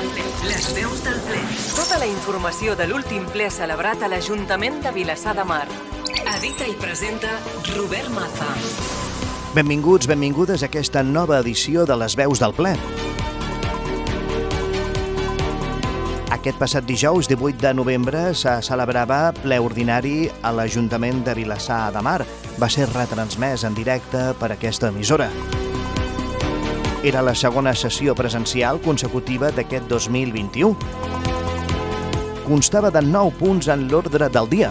Les veus del ple. Tota la informació de l'últim ple celebrat a l'Ajuntament de Vilassar de Mar. Edita i presenta Robert Maza. Benvinguts, benvingudes a aquesta nova edició de les veus del ple. Aquest passat dijous, 18 de novembre, se celebrava ple ordinari a l'Ajuntament de Vilassar de Mar. Va ser retransmès en directe per aquesta emissora. Era la segona sessió presencial consecutiva d'aquest 2021. Constava de 9 punts en l'ordre del dia.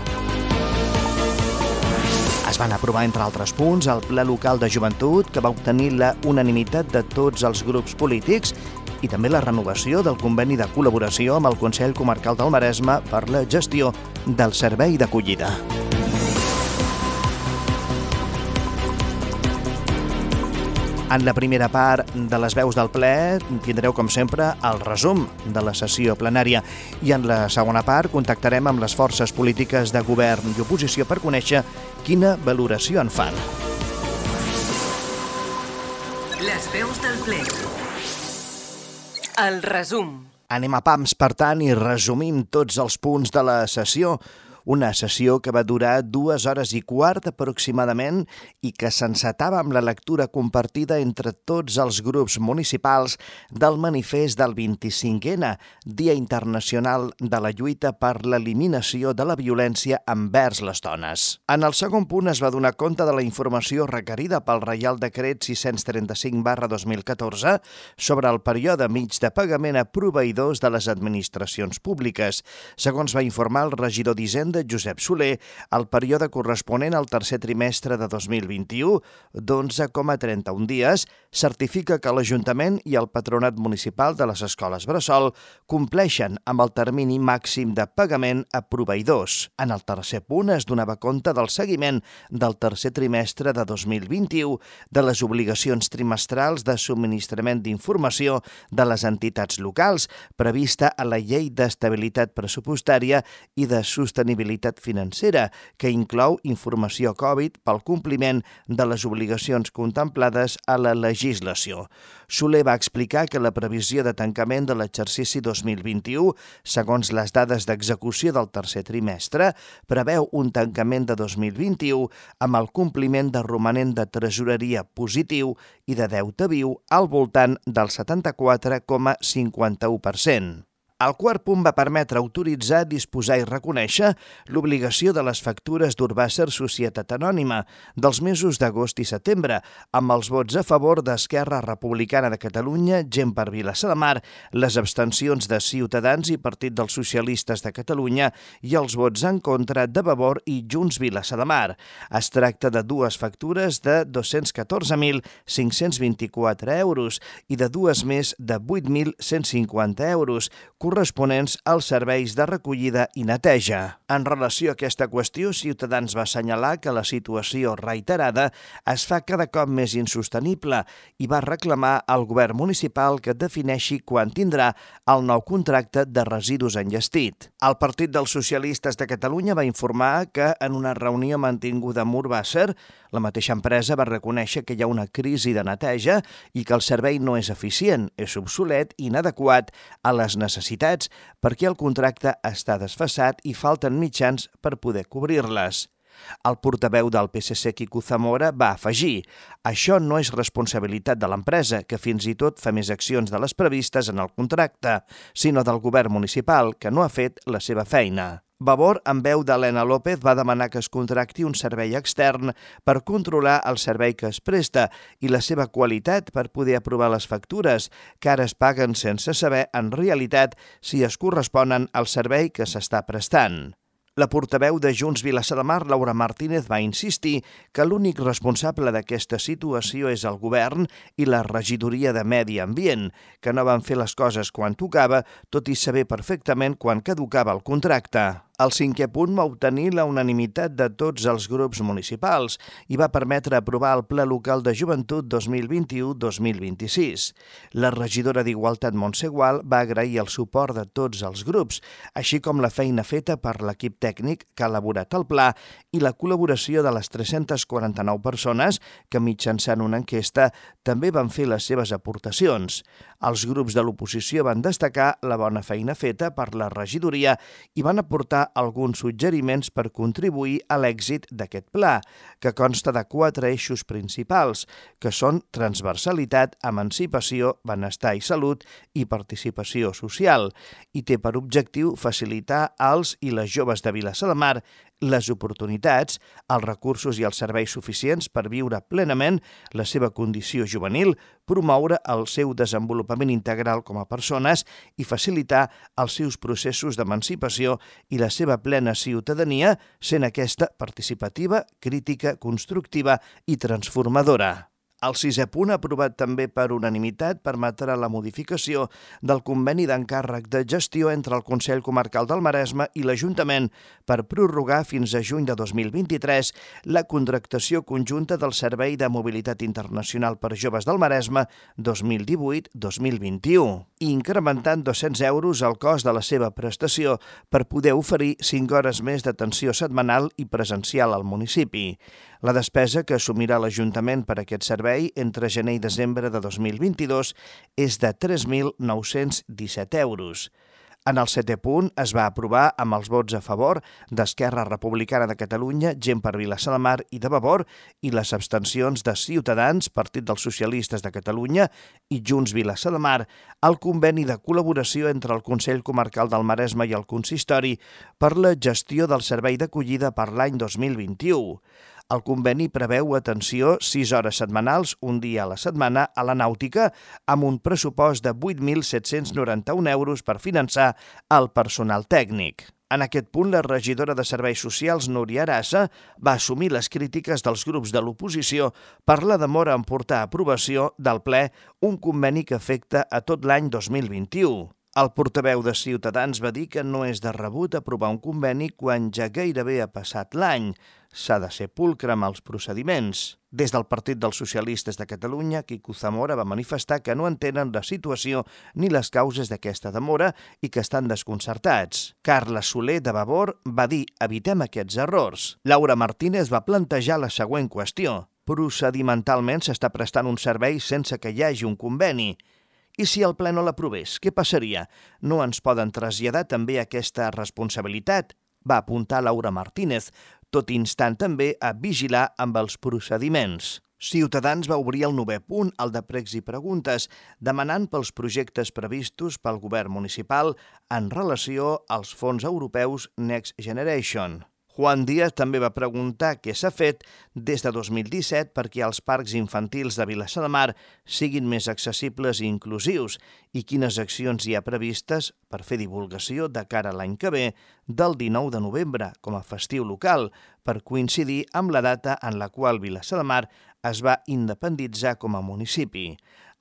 Es van aprovar, entre altres punts, el ple local de joventut, que va obtenir la unanimitat de tots els grups polítics, i també la renovació del conveni de col·laboració amb el Consell Comarcal del Maresme per la gestió del servei d'acollida. En la primera part de les veus del ple tindreu, com sempre, el resum de la sessió plenària i en la segona part contactarem amb les forces polítiques de govern i oposició per conèixer quina valoració en fan. Les veus del ple. El resum. Anem a pams, per tant, i resumim tots els punts de la sessió una sessió que va durar dues hores i quart aproximadament i que s'encetava amb la lectura compartida entre tots els grups municipals del manifest del 25N, Dia Internacional de la Lluita per l'Eliminació de la Violència envers les dones. En el segon punt es va donar compte de la informació requerida pel Reial Decret 635 barra 2014 sobre el període mig de pagament a proveïdors de les administracions públiques. Segons va informar el regidor d'Hisenda, de Josep Soler el període corresponent al tercer trimestre de 2021 d'11,31 dies certifica que l'Ajuntament i el Patronat Municipal de les Escoles Bressol compleixen amb el termini màxim de pagament a proveïdors. En el tercer punt es donava compte del seguiment del tercer trimestre de 2021 de les obligacions trimestrals de subministrament d'informació de les entitats locals prevista a la Llei d'Estabilitat Pressupostària i de Sostenibilitat responsabilitat financera, que inclou informació Covid pel compliment de les obligacions contemplades a la legislació. Soler va explicar que la previsió de tancament de l'exercici 2021, segons les dades d'execució del tercer trimestre, preveu un tancament de 2021 amb el compliment de romanent de tresoreria positiu i de deute viu al voltant del 74,51%. El quart punt va permetre autoritzar, disposar i reconèixer l'obligació de les factures d'Urbàcer Societat Anònima dels mesos d'agost i setembre, amb els vots a favor d'Esquerra Republicana de Catalunya, Gent per Vilassar de Mar, les abstencions de Ciutadans i Partit dels Socialistes de Catalunya i els vots en contra de Vavor i Junts Vilassar de Mar. Es tracta de dues factures de 214.524 euros i de dues més de 8.150 euros, corresponents als serveis de recollida i neteja. En relació a aquesta qüestió, Ciutadans va assenyalar que la situació reiterada es fa cada cop més insostenible i va reclamar al govern municipal que defineixi quan tindrà el nou contracte de residus enllestit. El Partit dels Socialistes de Catalunya va informar que en una reunió mantinguda amb Urbàcer, la mateixa empresa va reconèixer que hi ha una crisi de neteja i que el servei no és eficient, és obsolet i inadequat a les necessitats necessitats perquè el contracte està desfassat i falten mitjans per poder cobrir-les. El portaveu del PSC, Quico Zamora, va afegir «Això no és responsabilitat de l'empresa, que fins i tot fa més accions de les previstes en el contracte, sinó del govern municipal, que no ha fet la seva feina». Vavor, en veu d'Helena López, va demanar que es contracti un servei extern per controlar el servei que es presta i la seva qualitat per poder aprovar les factures, que ara es paguen sense saber, en realitat, si es corresponen al servei que s'està prestant. La portaveu de Junts Vilassar de Mar, Laura Martínez, va insistir que l'únic responsable d'aquesta situació és el govern i la regidoria de Medi Ambient, que no van fer les coses quan tocava, tot i saber perfectament quan caducava el contracte. El cinquè punt va obtenir la unanimitat de tots els grups municipals i va permetre aprovar el Pla Local de Joventut 2021-2026. La regidora d'Igualtat Montse Gual va agrair el suport de tots els grups, així com la feina feta per l'equip tècnic que ha elaborat el pla i la col·laboració de les 349 persones que mitjançant una enquesta també van fer les seves aportacions. Els grups de l'oposició van destacar la bona feina feta per la regidoria i van aportar alguns suggeriments per contribuir a l'èxit d'aquest pla, que consta de quatre eixos principals, que són transversalitat, emancipació, benestar i salut i participació social, i té per objectiu facilitar als i les joves de Vilassar de Mar les oportunitats, els recursos i els serveis suficients per viure plenament la seva condició juvenil, promoure el seu desenvolupament integral com a persones i facilitar els seus processos d'emancipació i la seva plena ciutadania, sent aquesta participativa, crítica, constructiva i transformadora. El sisè punt, aprovat també per unanimitat, permetrà la modificació del conveni d'encàrrec de gestió entre el Consell Comarcal del Maresme i l'Ajuntament per prorrogar fins a juny de 2023 la contractació conjunta del Servei de Mobilitat Internacional per Joves del Maresme 2018-2021, incrementant 200 euros el cost de la seva prestació per poder oferir 5 hores més d'atenció setmanal i presencial al municipi. La despesa que assumirà l'Ajuntament per aquest servei entre gener i desembre de 2022 és de 3.917 euros. En el setè punt es va aprovar amb els vots a favor d'Esquerra Republicana de Catalunya, Gent per Vilassar de Mar i de Vavor i les abstencions de Ciutadans, Partit dels Socialistes de Catalunya i Junts Vilassar de Mar el conveni de col·laboració entre el Consell Comarcal del Maresme i el Consistori per la gestió del servei d'acollida per l'any 2021. El conveni preveu atenció 6 hores setmanals, un dia a la setmana, a la nàutica, amb un pressupost de 8.791 euros per finançar el personal tècnic. En aquest punt, la regidora de Serveis Socials, Núria Arassa, va assumir les crítiques dels grups de l'oposició per la demora en portar a aprovació del ple un conveni que afecta a tot l'any 2021. El portaveu de Ciutadans va dir que no és de rebut aprovar un conveni quan ja gairebé ha passat l'any s'ha de ser pulcre amb els procediments. Des del Partit dels Socialistes de Catalunya, Quico Zamora va manifestar que no entenen la situació ni les causes d'aquesta demora i que estan desconcertats. Carles Soler, de Vavor, va dir evitem aquests errors. Laura Martínez va plantejar la següent qüestió. Procedimentalment s'està prestant un servei sense que hi hagi un conveni. I si el ple no l'aprovés, què passaria? No ens poden traslladar també aquesta responsabilitat? Va apuntar Laura Martínez, tot instant també a vigilar amb els procediments. Ciutadans va obrir el novè punt, el de pregs i preguntes, demanant pels projectes previstos pel govern municipal en relació als fons europeus Next Generation. Juan Díaz també va preguntar què s'ha fet des de 2017 perquè els parcs infantils de Vilassar de Mar siguin més accessibles i inclusius i quines accions hi ha previstes per fer divulgació de cara a l'any que ve del 19 de novembre com a festiu local per coincidir amb la data en la qual Vilassar de Mar es va independitzar com a municipi.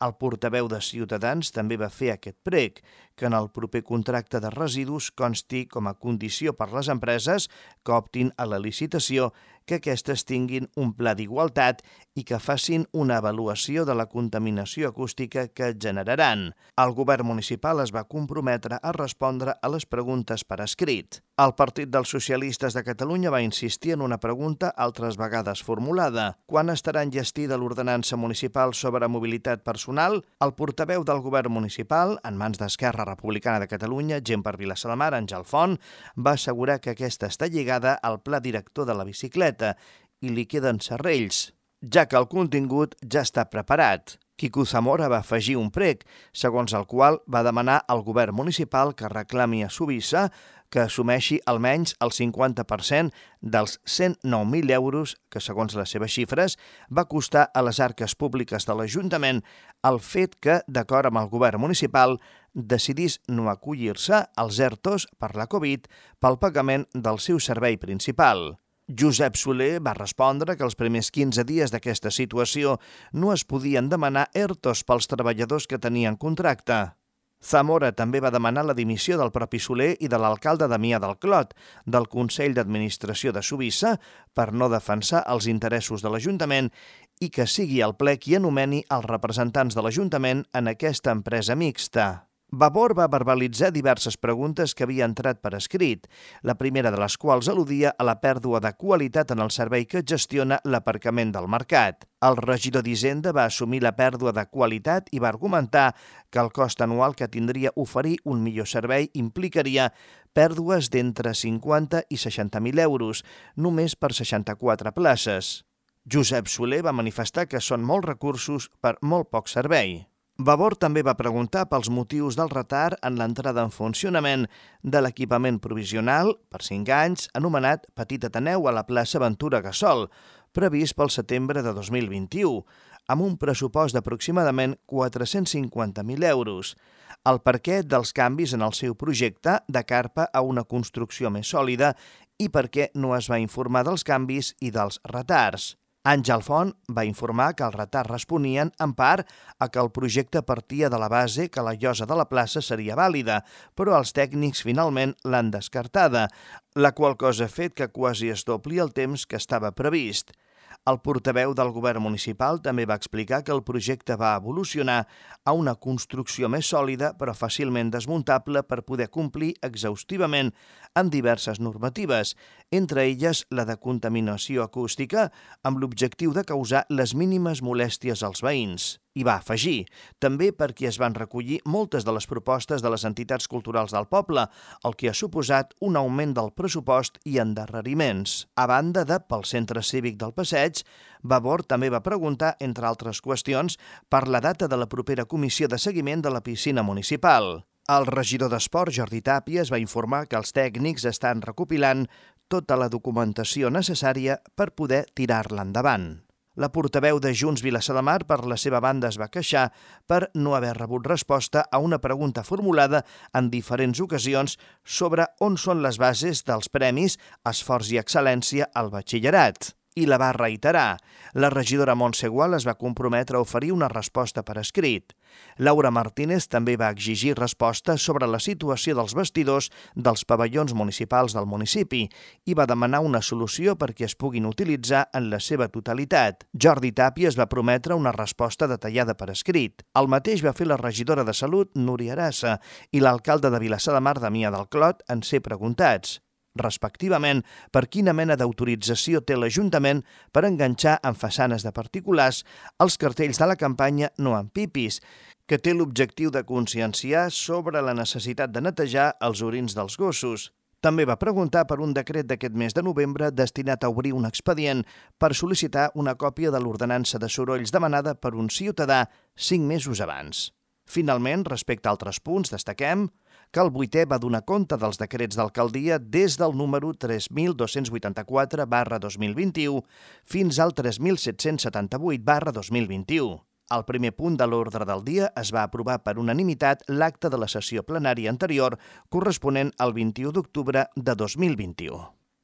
El portaveu de Ciutadans també va fer aquest prec, que en el proper contracte de residus consti com a condició per les empreses que optin a la licitació que aquestes tinguin un pla d'igualtat i que facin una avaluació de la contaminació acústica que generaran. El govern municipal es va comprometre a respondre a les preguntes per escrit. El Partit dels Socialistes de Catalunya va insistir en una pregunta altres vegades formulada. Quan estarà enllestida l'ordenança municipal sobre mobilitat personal? El portaveu del govern municipal, en mans d'Esquerra Republicana de Catalunya, gent per Vilassar de Mar, Àngel Font, va assegurar que aquesta està lligada al pla director de la bicicleta i li queden serrells, ja que el contingut ja està preparat. Quico Zamora va afegir un prec, segons el qual va demanar al govern municipal que reclami a Subissa que assumeixi almenys el 50% dels 109.000 euros que, segons les seves xifres, va costar a les arques públiques de l'Ajuntament el fet que, d'acord amb el govern municipal, decidís no acollir-se als ERTOs per la Covid pel pagament del seu servei principal. Josep Soler va respondre que els primers 15 dies d'aquesta situació no es podien demanar ERTOs pels treballadors que tenien contracte. Zamora també va demanar la dimissió del propi Soler i de l'alcalde Damià del Clot, del Consell d'Administració de Subissa, per no defensar els interessos de l'Ajuntament i que sigui el ple qui anomeni els representants de l'Ajuntament en aquesta empresa mixta. Vavor va verbalitzar diverses preguntes que havia entrat per escrit, la primera de les quals al·ludia a la pèrdua de qualitat en el servei que gestiona l'aparcament del mercat. El regidor d'Hisenda va assumir la pèrdua de qualitat i va argumentar que el cost anual que tindria oferir un millor servei implicaria pèrdues d'entre 50 i 60.000 euros, només per 64 places. Josep Soler va manifestar que són molts recursos per molt poc servei. Vavor també va preguntar pels motius del retard en l'entrada en funcionament de l'equipament provisional per 5 anys anomenat Petit Ateneu a la plaça Ventura Gasol, previst pel setembre de 2021, amb un pressupost d'aproximadament 450.000 euros. El perquè dels canvis en el seu projecte de carpa a una construcció més sòlida i per què no es va informar dels canvis i dels retards. Àngel Font va informar que els retards responien en part a que el projecte partia de la base que la llosa de la plaça seria vàlida, però els tècnics finalment l'han descartada, la qual cosa ha fet que quasi es dobli el temps que estava previst. El portaveu del govern municipal també va explicar que el projecte va evolucionar a una construcció més sòlida però fàcilment desmuntable per poder complir exhaustivament amb diverses normatives, entre elles la de contaminació acústica, amb l'objectiu de causar les mínimes molèsties als veïns. I va afegir, també perquè es van recollir moltes de les propostes de les entitats culturals del poble, el que ha suposat un augment del pressupost i endarreriments. A banda de pel centre cívic del Passeig, Vavor també va preguntar, entre altres qüestions, per la data de la propera comissió de seguiment de la piscina municipal. El regidor d'Esport, Jordi Tàpies, va informar que els tècnics estan recopilant tota la documentació necessària per poder tirar-la endavant. La portaveu de Junts Vilassar de Mar, per la seva banda, es va queixar per no haver rebut resposta a una pregunta formulada en diferents ocasions sobre on són les bases dels premis Esforç i Excel·lència al batxillerat i la va reiterar. La regidora Montse Gual es va comprometre a oferir una resposta per escrit. Laura Martínez també va exigir resposta sobre la situació dels vestidors dels pavellons municipals del municipi i va demanar una solució perquè es puguin utilitzar en la seva totalitat. Jordi Tàpia es va prometre una resposta detallada per escrit. El mateix va fer la regidora de Salut, Núria Arassa, i l'alcalde de Vilassar de Mar, Damià del Clot, en ser preguntats respectivament, per quina mena d'autorització té l'Ajuntament per enganxar en façanes de particulars els cartells de la campanya No en pipis, que té l'objectiu de conscienciar sobre la necessitat de netejar els orins dels gossos. També va preguntar per un decret d'aquest mes de novembre destinat a obrir un expedient per sol·licitar una còpia de l'ordenança de sorolls demanada per un ciutadà cinc mesos abans. Finalment, respecte a altres punts, destaquem que el vuitè va donar compte dels decrets d'alcaldia des del número 3.284 barra 2021 fins al 3.778 barra 2021. Al primer punt de l'ordre del dia es va aprovar per unanimitat l'acte de la sessió plenària anterior corresponent al 21 d'octubre de 2021.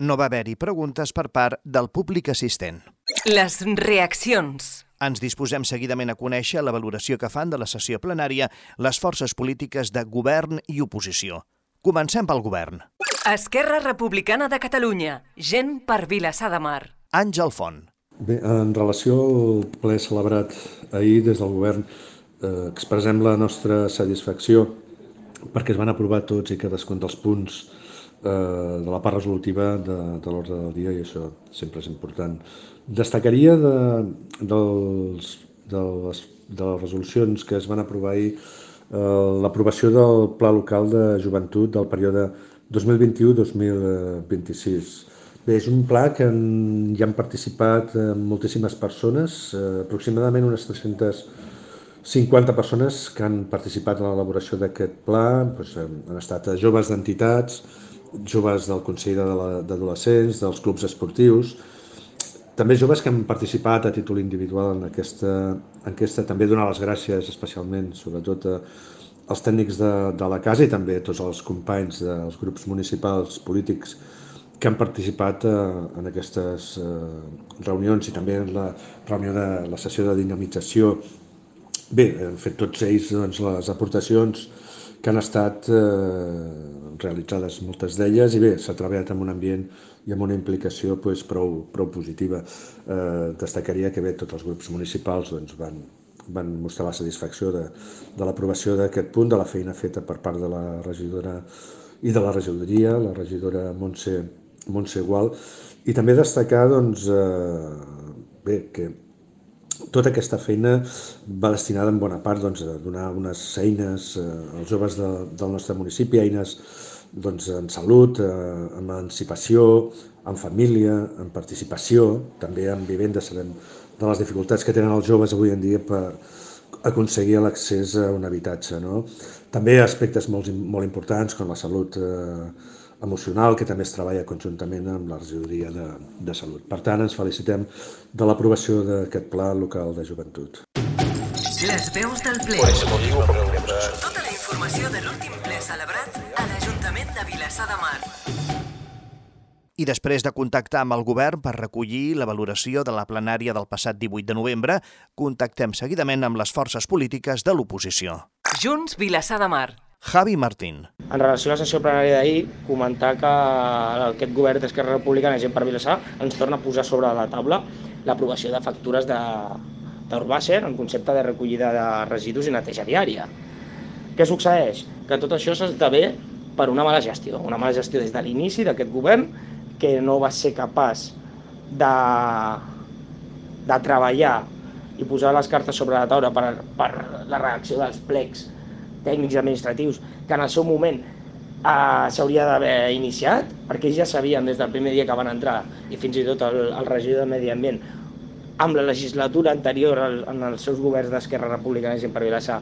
No va haver-hi preguntes per part del públic assistent. Les reaccions. Ens disposem seguidament a conèixer la valoració que fan de la sessió plenària les forces polítiques de govern i oposició. Comencem pel govern. Esquerra Republicana de Catalunya. Gent per Vilassar de Mar. Àngel Font. Bé, en relació al ple celebrat ahir des del govern, eh, expressem la nostra satisfacció perquè es van aprovar tots i cadascun dels punts eh, de la part resolutiva de, de l'ordre del dia i això sempre és important. Destacaria de, dels, de, les, de les resolucions que es van aprovar ahir eh, l'aprovació del Pla Local de Joventut del període 2021-2026. Bé, és un pla que en, hi han participat eh, moltíssimes persones, eh, aproximadament unes 350 persones que han participat en l'elaboració d'aquest pla, doncs, han estat joves d'entitats, joves del Consell d'Adolescents, dels clubs esportius, també joves que han participat a títol individual en aquesta enquesta. També donar les gràcies especialment, sobretot, als tècnics de, de la casa i també a tots els companys dels grups municipals polítics que han participat eh, en aquestes eh, reunions i també en la reunió de la sessió de dinamització. Bé, han fet tots ells doncs, les aportacions que han estat eh, realitzades moltes d'elles i bé, s'ha treballat en un ambient i amb una implicació pues, prou, prou positiva. Eh, destacaria que bé, tots els grups municipals doncs, van, van mostrar la satisfacció de, de l'aprovació d'aquest punt, de la feina feta per part de la regidora i de la regidoria, la regidora Montse, Montse Gual, i també destacar doncs, eh, bé, que tota aquesta feina va destinada en bona part doncs, a donar unes eines eh, als joves de, del nostre municipi, eines doncs, en salut, eh, en emancipació, en família, en participació, també en vivenda, sabem de les dificultats que tenen els joves avui en dia per aconseguir l'accés a un habitatge. No? També aspectes molt, molt importants com la salut eh, emocional, que també es treballa conjuntament amb la regidoria de, de salut. Per tant, ens felicitem de l'aprovació d'aquest pla local de joventut. Les veus del ple. Tota la informació de l'últim ple celebrat a l'Ajuntament de Vilassar de Mar. I després de contactar amb el govern per recollir la valoració de la plenària del passat 18 de novembre, contactem seguidament amb les forces polítiques de l'oposició. Junts Vilassar de Mar. Javi Martín. En relació a la sessió plenària d'ahir, comentar que aquest govern d'Esquerra Republicana Gent per Vilassar ens torna a posar sobre la taula l'aprovació de factures d'Urbàcer en concepte de recollida de residus i neteja diària. Què succeeix? Que tot això s'esdevé per una mala gestió, una mala gestió des de l'inici d'aquest govern que no va ser capaç de, de treballar i posar les cartes sobre la taula per, per la reacció dels plecs tècnics administratius que en el seu moment eh, s'hauria d'haver iniciat, perquè ja sabien des del primer dia que van entrar, i fins i tot el, el regidor de Medi Ambient, amb la legislatura anterior el, en els seus governs d'Esquerra Republicana i per Vilassar,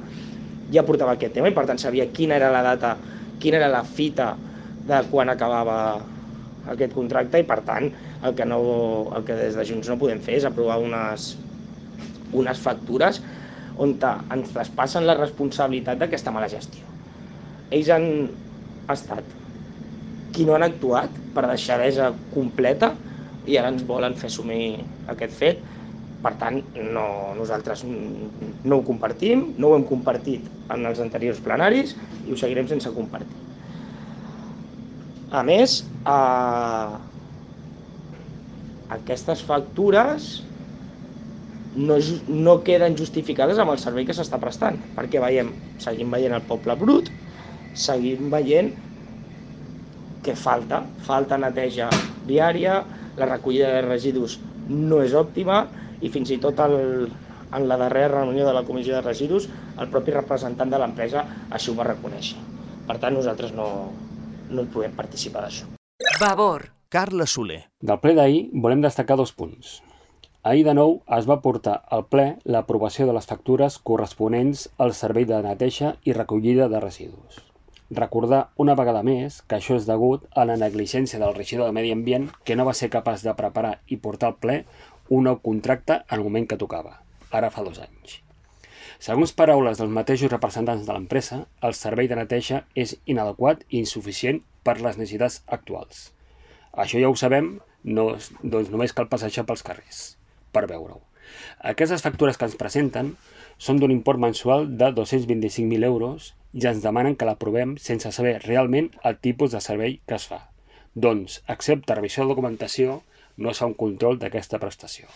ja portava aquest tema i per tant sabia quina era la data, quina era la fita de quan acabava aquest contracte i per tant el que, no, el que des de Junts no podem fer és aprovar unes, unes factures on ens traspassen la responsabilitat d'aquesta mala gestió. Ells han estat qui no han actuat per deixadesa completa i ara ens volen fer assumir aquest fet. Per tant, no, nosaltres no ho compartim, no ho hem compartit en els anteriors plenaris i ho seguirem sense compartir. A més, eh, aquestes factures no, no queden justificades amb el servei que s'està prestant, perquè veiem, seguim veient el poble brut, seguim veient que falta, falta neteja diària, la recollida de residus no és òptima i fins i tot el, en la darrera reunió de la comissió de residus el propi representant de l'empresa així ho va reconèixer. Per tant, nosaltres no, no hi podem participar d'això. Vavor. Carla Soler. Del ple d'ahir volem destacar dos punts. Ahir de nou es va portar al ple l'aprovació de les factures corresponents al servei de neteja i recollida de residus. Recordar una vegada més que això és degut a la negligència del regidor de Medi Ambient que no va ser capaç de preparar i portar al ple un nou contracte en el moment que tocava, ara fa dos anys. Segons paraules dels mateixos representants de l'empresa, el servei de neteja és inadequat i insuficient per les necessitats actuals. Això ja ho sabem, no, doncs només cal passejar pels carrers per veure-ho. Aquestes factures que ens presenten són d'un import mensual de 225.000 euros i ens demanen que l'aprovem sense saber realment el tipus de servei que es fa. Doncs, excepte revisió de documentació, no es fa un control d'aquesta prestació.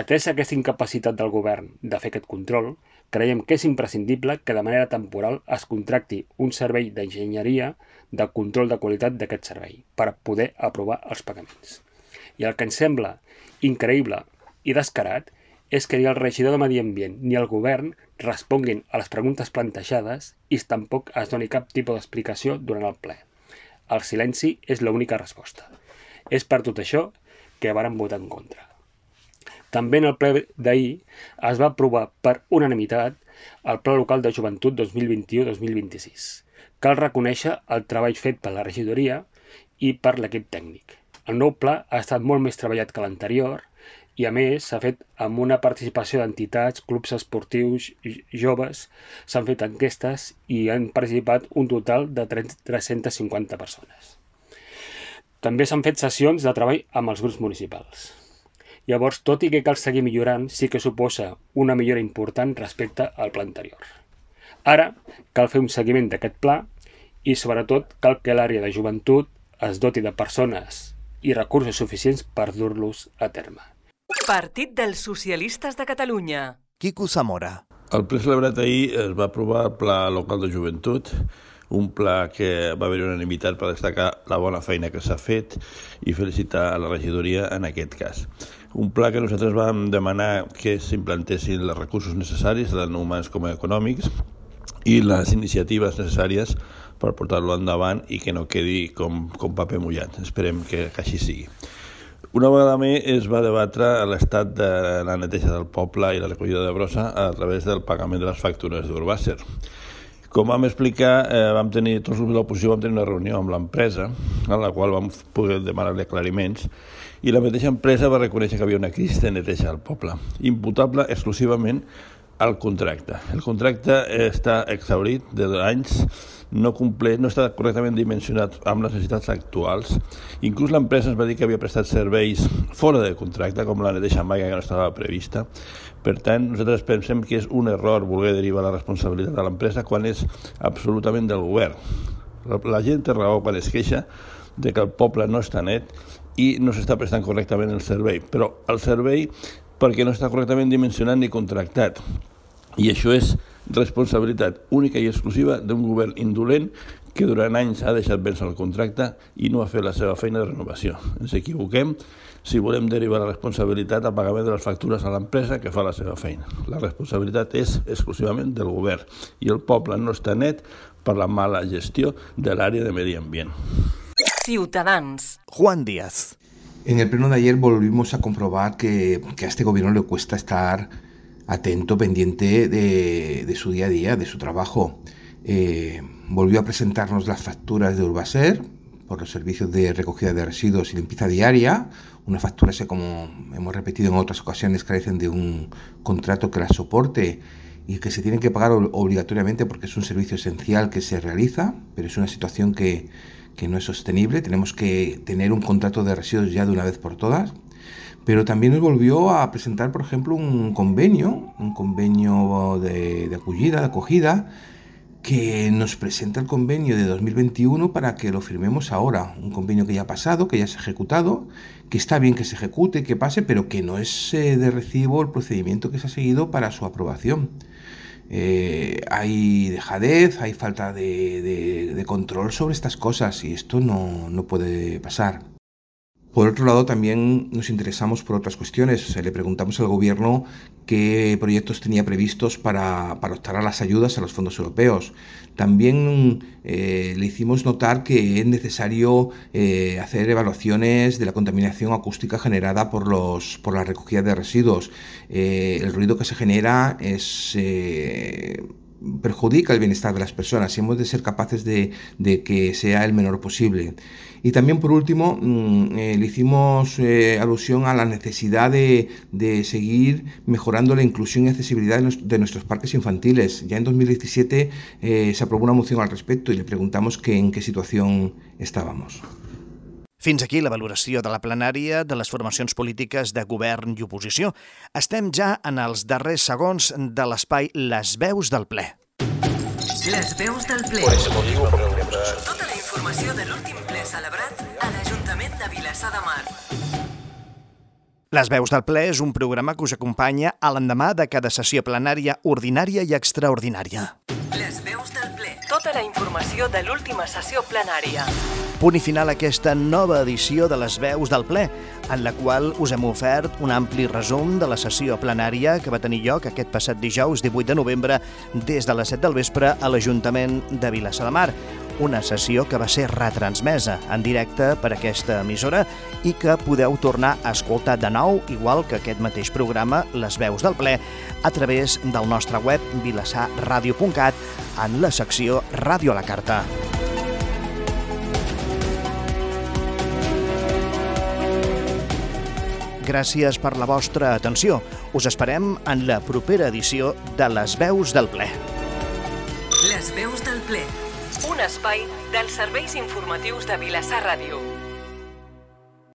Atès aquesta incapacitat del govern de fer aquest control, creiem que és imprescindible que de manera temporal es contracti un servei d'enginyeria de control de qualitat d'aquest servei per poder aprovar els pagaments. I el que ens sembla increïble i descarat és que ni el regidor de Medi Ambient ni el govern responguin a les preguntes plantejades i tampoc es doni cap tipus d'explicació durant el ple. El silenci és l'única resposta. És per tot això que varen votar en contra. També en el ple d'ahir es va aprovar per unanimitat el Pla Local de Joventut 2021-2026. Cal reconèixer el treball fet per la regidoria i per l'equip tècnic. El nou pla ha estat molt més treballat que l'anterior i, a més, s'ha fet amb una participació d'entitats, clubs esportius joves, s'han fet enquestes i han participat un total de 350 persones. També s'han fet sessions de treball amb els grups municipals. Llavors, tot i que cal seguir millorant, sí que suposa una millora important respecte al pla anterior. Ara cal fer un seguiment d'aquest pla i sobretot cal que l'àrea de joventut es doti de persones i recursos suficients per dur-los a terme. Partit dels Socialistes de Catalunya. Quico Zamora. El ple celebrat ahir es va aprovar el Pla Local de Joventut, un pla que va haver unanimitat per destacar la bona feina que s'ha fet i felicitar a la regidoria en aquest cas. Un pla que nosaltres vam demanar que s'implantessin els recursos necessaris, tant humans com econòmics, i les iniciatives necessàries per portar-lo endavant i que no quedi com, com paper mullat. Esperem que, que així sigui. Una vegada més es va debatre l'estat de la neteja del poble i la recollida de brossa a través del pagament de les factures d'Urbàcer. Com vam explicar, eh, vam tenir, tots els de l'oposició vam tenir una reunió amb l'empresa, en la qual vam poder demanar-li aclariments, i la mateixa empresa va reconèixer que havia una crisi de neteja al poble, imputable exclusivament al contracte. El contracte està exhaurit de dos anys, no compleix, no està correctament dimensionat amb les necessitats actuals. Inclús l'empresa ens va dir que havia prestat serveis fora de contracte, com la neteja maiga que no estava prevista. Per tant, nosaltres pensem que és un error voler derivar la responsabilitat de l'empresa quan és absolutament del govern. La gent té raó quan es queixa de que el poble no està net i no s'està prestant correctament el servei, però el servei perquè no està correctament dimensionat ni contractat. I això és responsabilitat única i exclusiva d'un govern indolent que durant anys ha deixat vèncer el contracte i no ha fet la seva feina de renovació. Ens equivoquem si volem derivar la responsabilitat al pagament de les factures a l'empresa que fa la seva feina. La responsabilitat és exclusivament del govern i el poble no està net per la mala gestió de l'àrea de medi ambient. Ciutadans. Juan Díaz. En el pleno de ayer volvimos a comprobar que, que a este gobierno le cuesta estar atento, pendiente de, de su día a día, de su trabajo. Eh, volvió a presentarnos las facturas de Urbaser por los servicios de recogida de residuos y limpieza diaria, unas facturas que como hemos repetido en otras ocasiones carecen de un contrato que las soporte y que se tienen que pagar obligatoriamente porque es un servicio esencial que se realiza, pero es una situación que, que no es sostenible, tenemos que tener un contrato de residuos ya de una vez por todas pero también nos volvió a presentar, por ejemplo, un convenio, un convenio de, de acogida, de acogida, que nos presenta el convenio de 2021 para que lo firmemos ahora. Un convenio que ya ha pasado, que ya se ha ejecutado, que está bien que se ejecute, que pase, pero que no es eh, de recibo el procedimiento que se ha seguido para su aprobación. Eh, hay dejadez, hay falta de, de, de, control sobre estas cosas y esto no, no puede pasar. Por otro lado, también nos interesamos por otras cuestiones. Le preguntamos al Gobierno qué proyectos tenía previstos para, para optar a las ayudas a los fondos europeos. También eh, le hicimos notar que es necesario eh, hacer evaluaciones de la contaminación acústica generada por, los, por la recogida de residuos. Eh, el ruido que se genera es perjudica el bienestar de las personas y hemos de ser capaces de, de que sea el menor posible. Y también, por último, mmm, eh, le hicimos eh, alusión a la necesidad de, de, seguir mejorando la inclusión y accesibilidad de nuestros parques infantiles. Ya en 2017 eh, se aprobó una moción al respecto y le preguntamos que, en qué situación estábamos. Fins aquí la valoració de la plenària de les formacions polítiques de govern i oposició. Estem ja en els darrers segons de l'espai Les veus del ple. Les veus del ple. Tota la informació de l'últim ple celebrat a l'Ajuntament de Vilassar de Mar. Les veus del ple és un programa que us acompanya a l'endemà de cada sessió plenària ordinària i extraordinària. Les. Tota la informació de l'última sessió plenària. Punt i final aquesta nova edició de les veus del ple, en la qual us hem ofert un ampli resum de la sessió plenària que va tenir lloc aquest passat dijous 18 de novembre des de les 7 del vespre a l'Ajuntament de Vilassar de Mar. Una sessió que va ser retransmesa en directe per aquesta emissora i que podeu tornar a escoltar de nou, igual que aquest mateix programa, Les veus del ple, a través del nostre web vilassarradio.cat en la secció Ràdio a la Carta. Gràcies per la vostra atenció. Us esperem en la propera edició de Les Veus del Ple. Les veus del ple. Un espai dels serveis informatius de Vilassar Ràdio.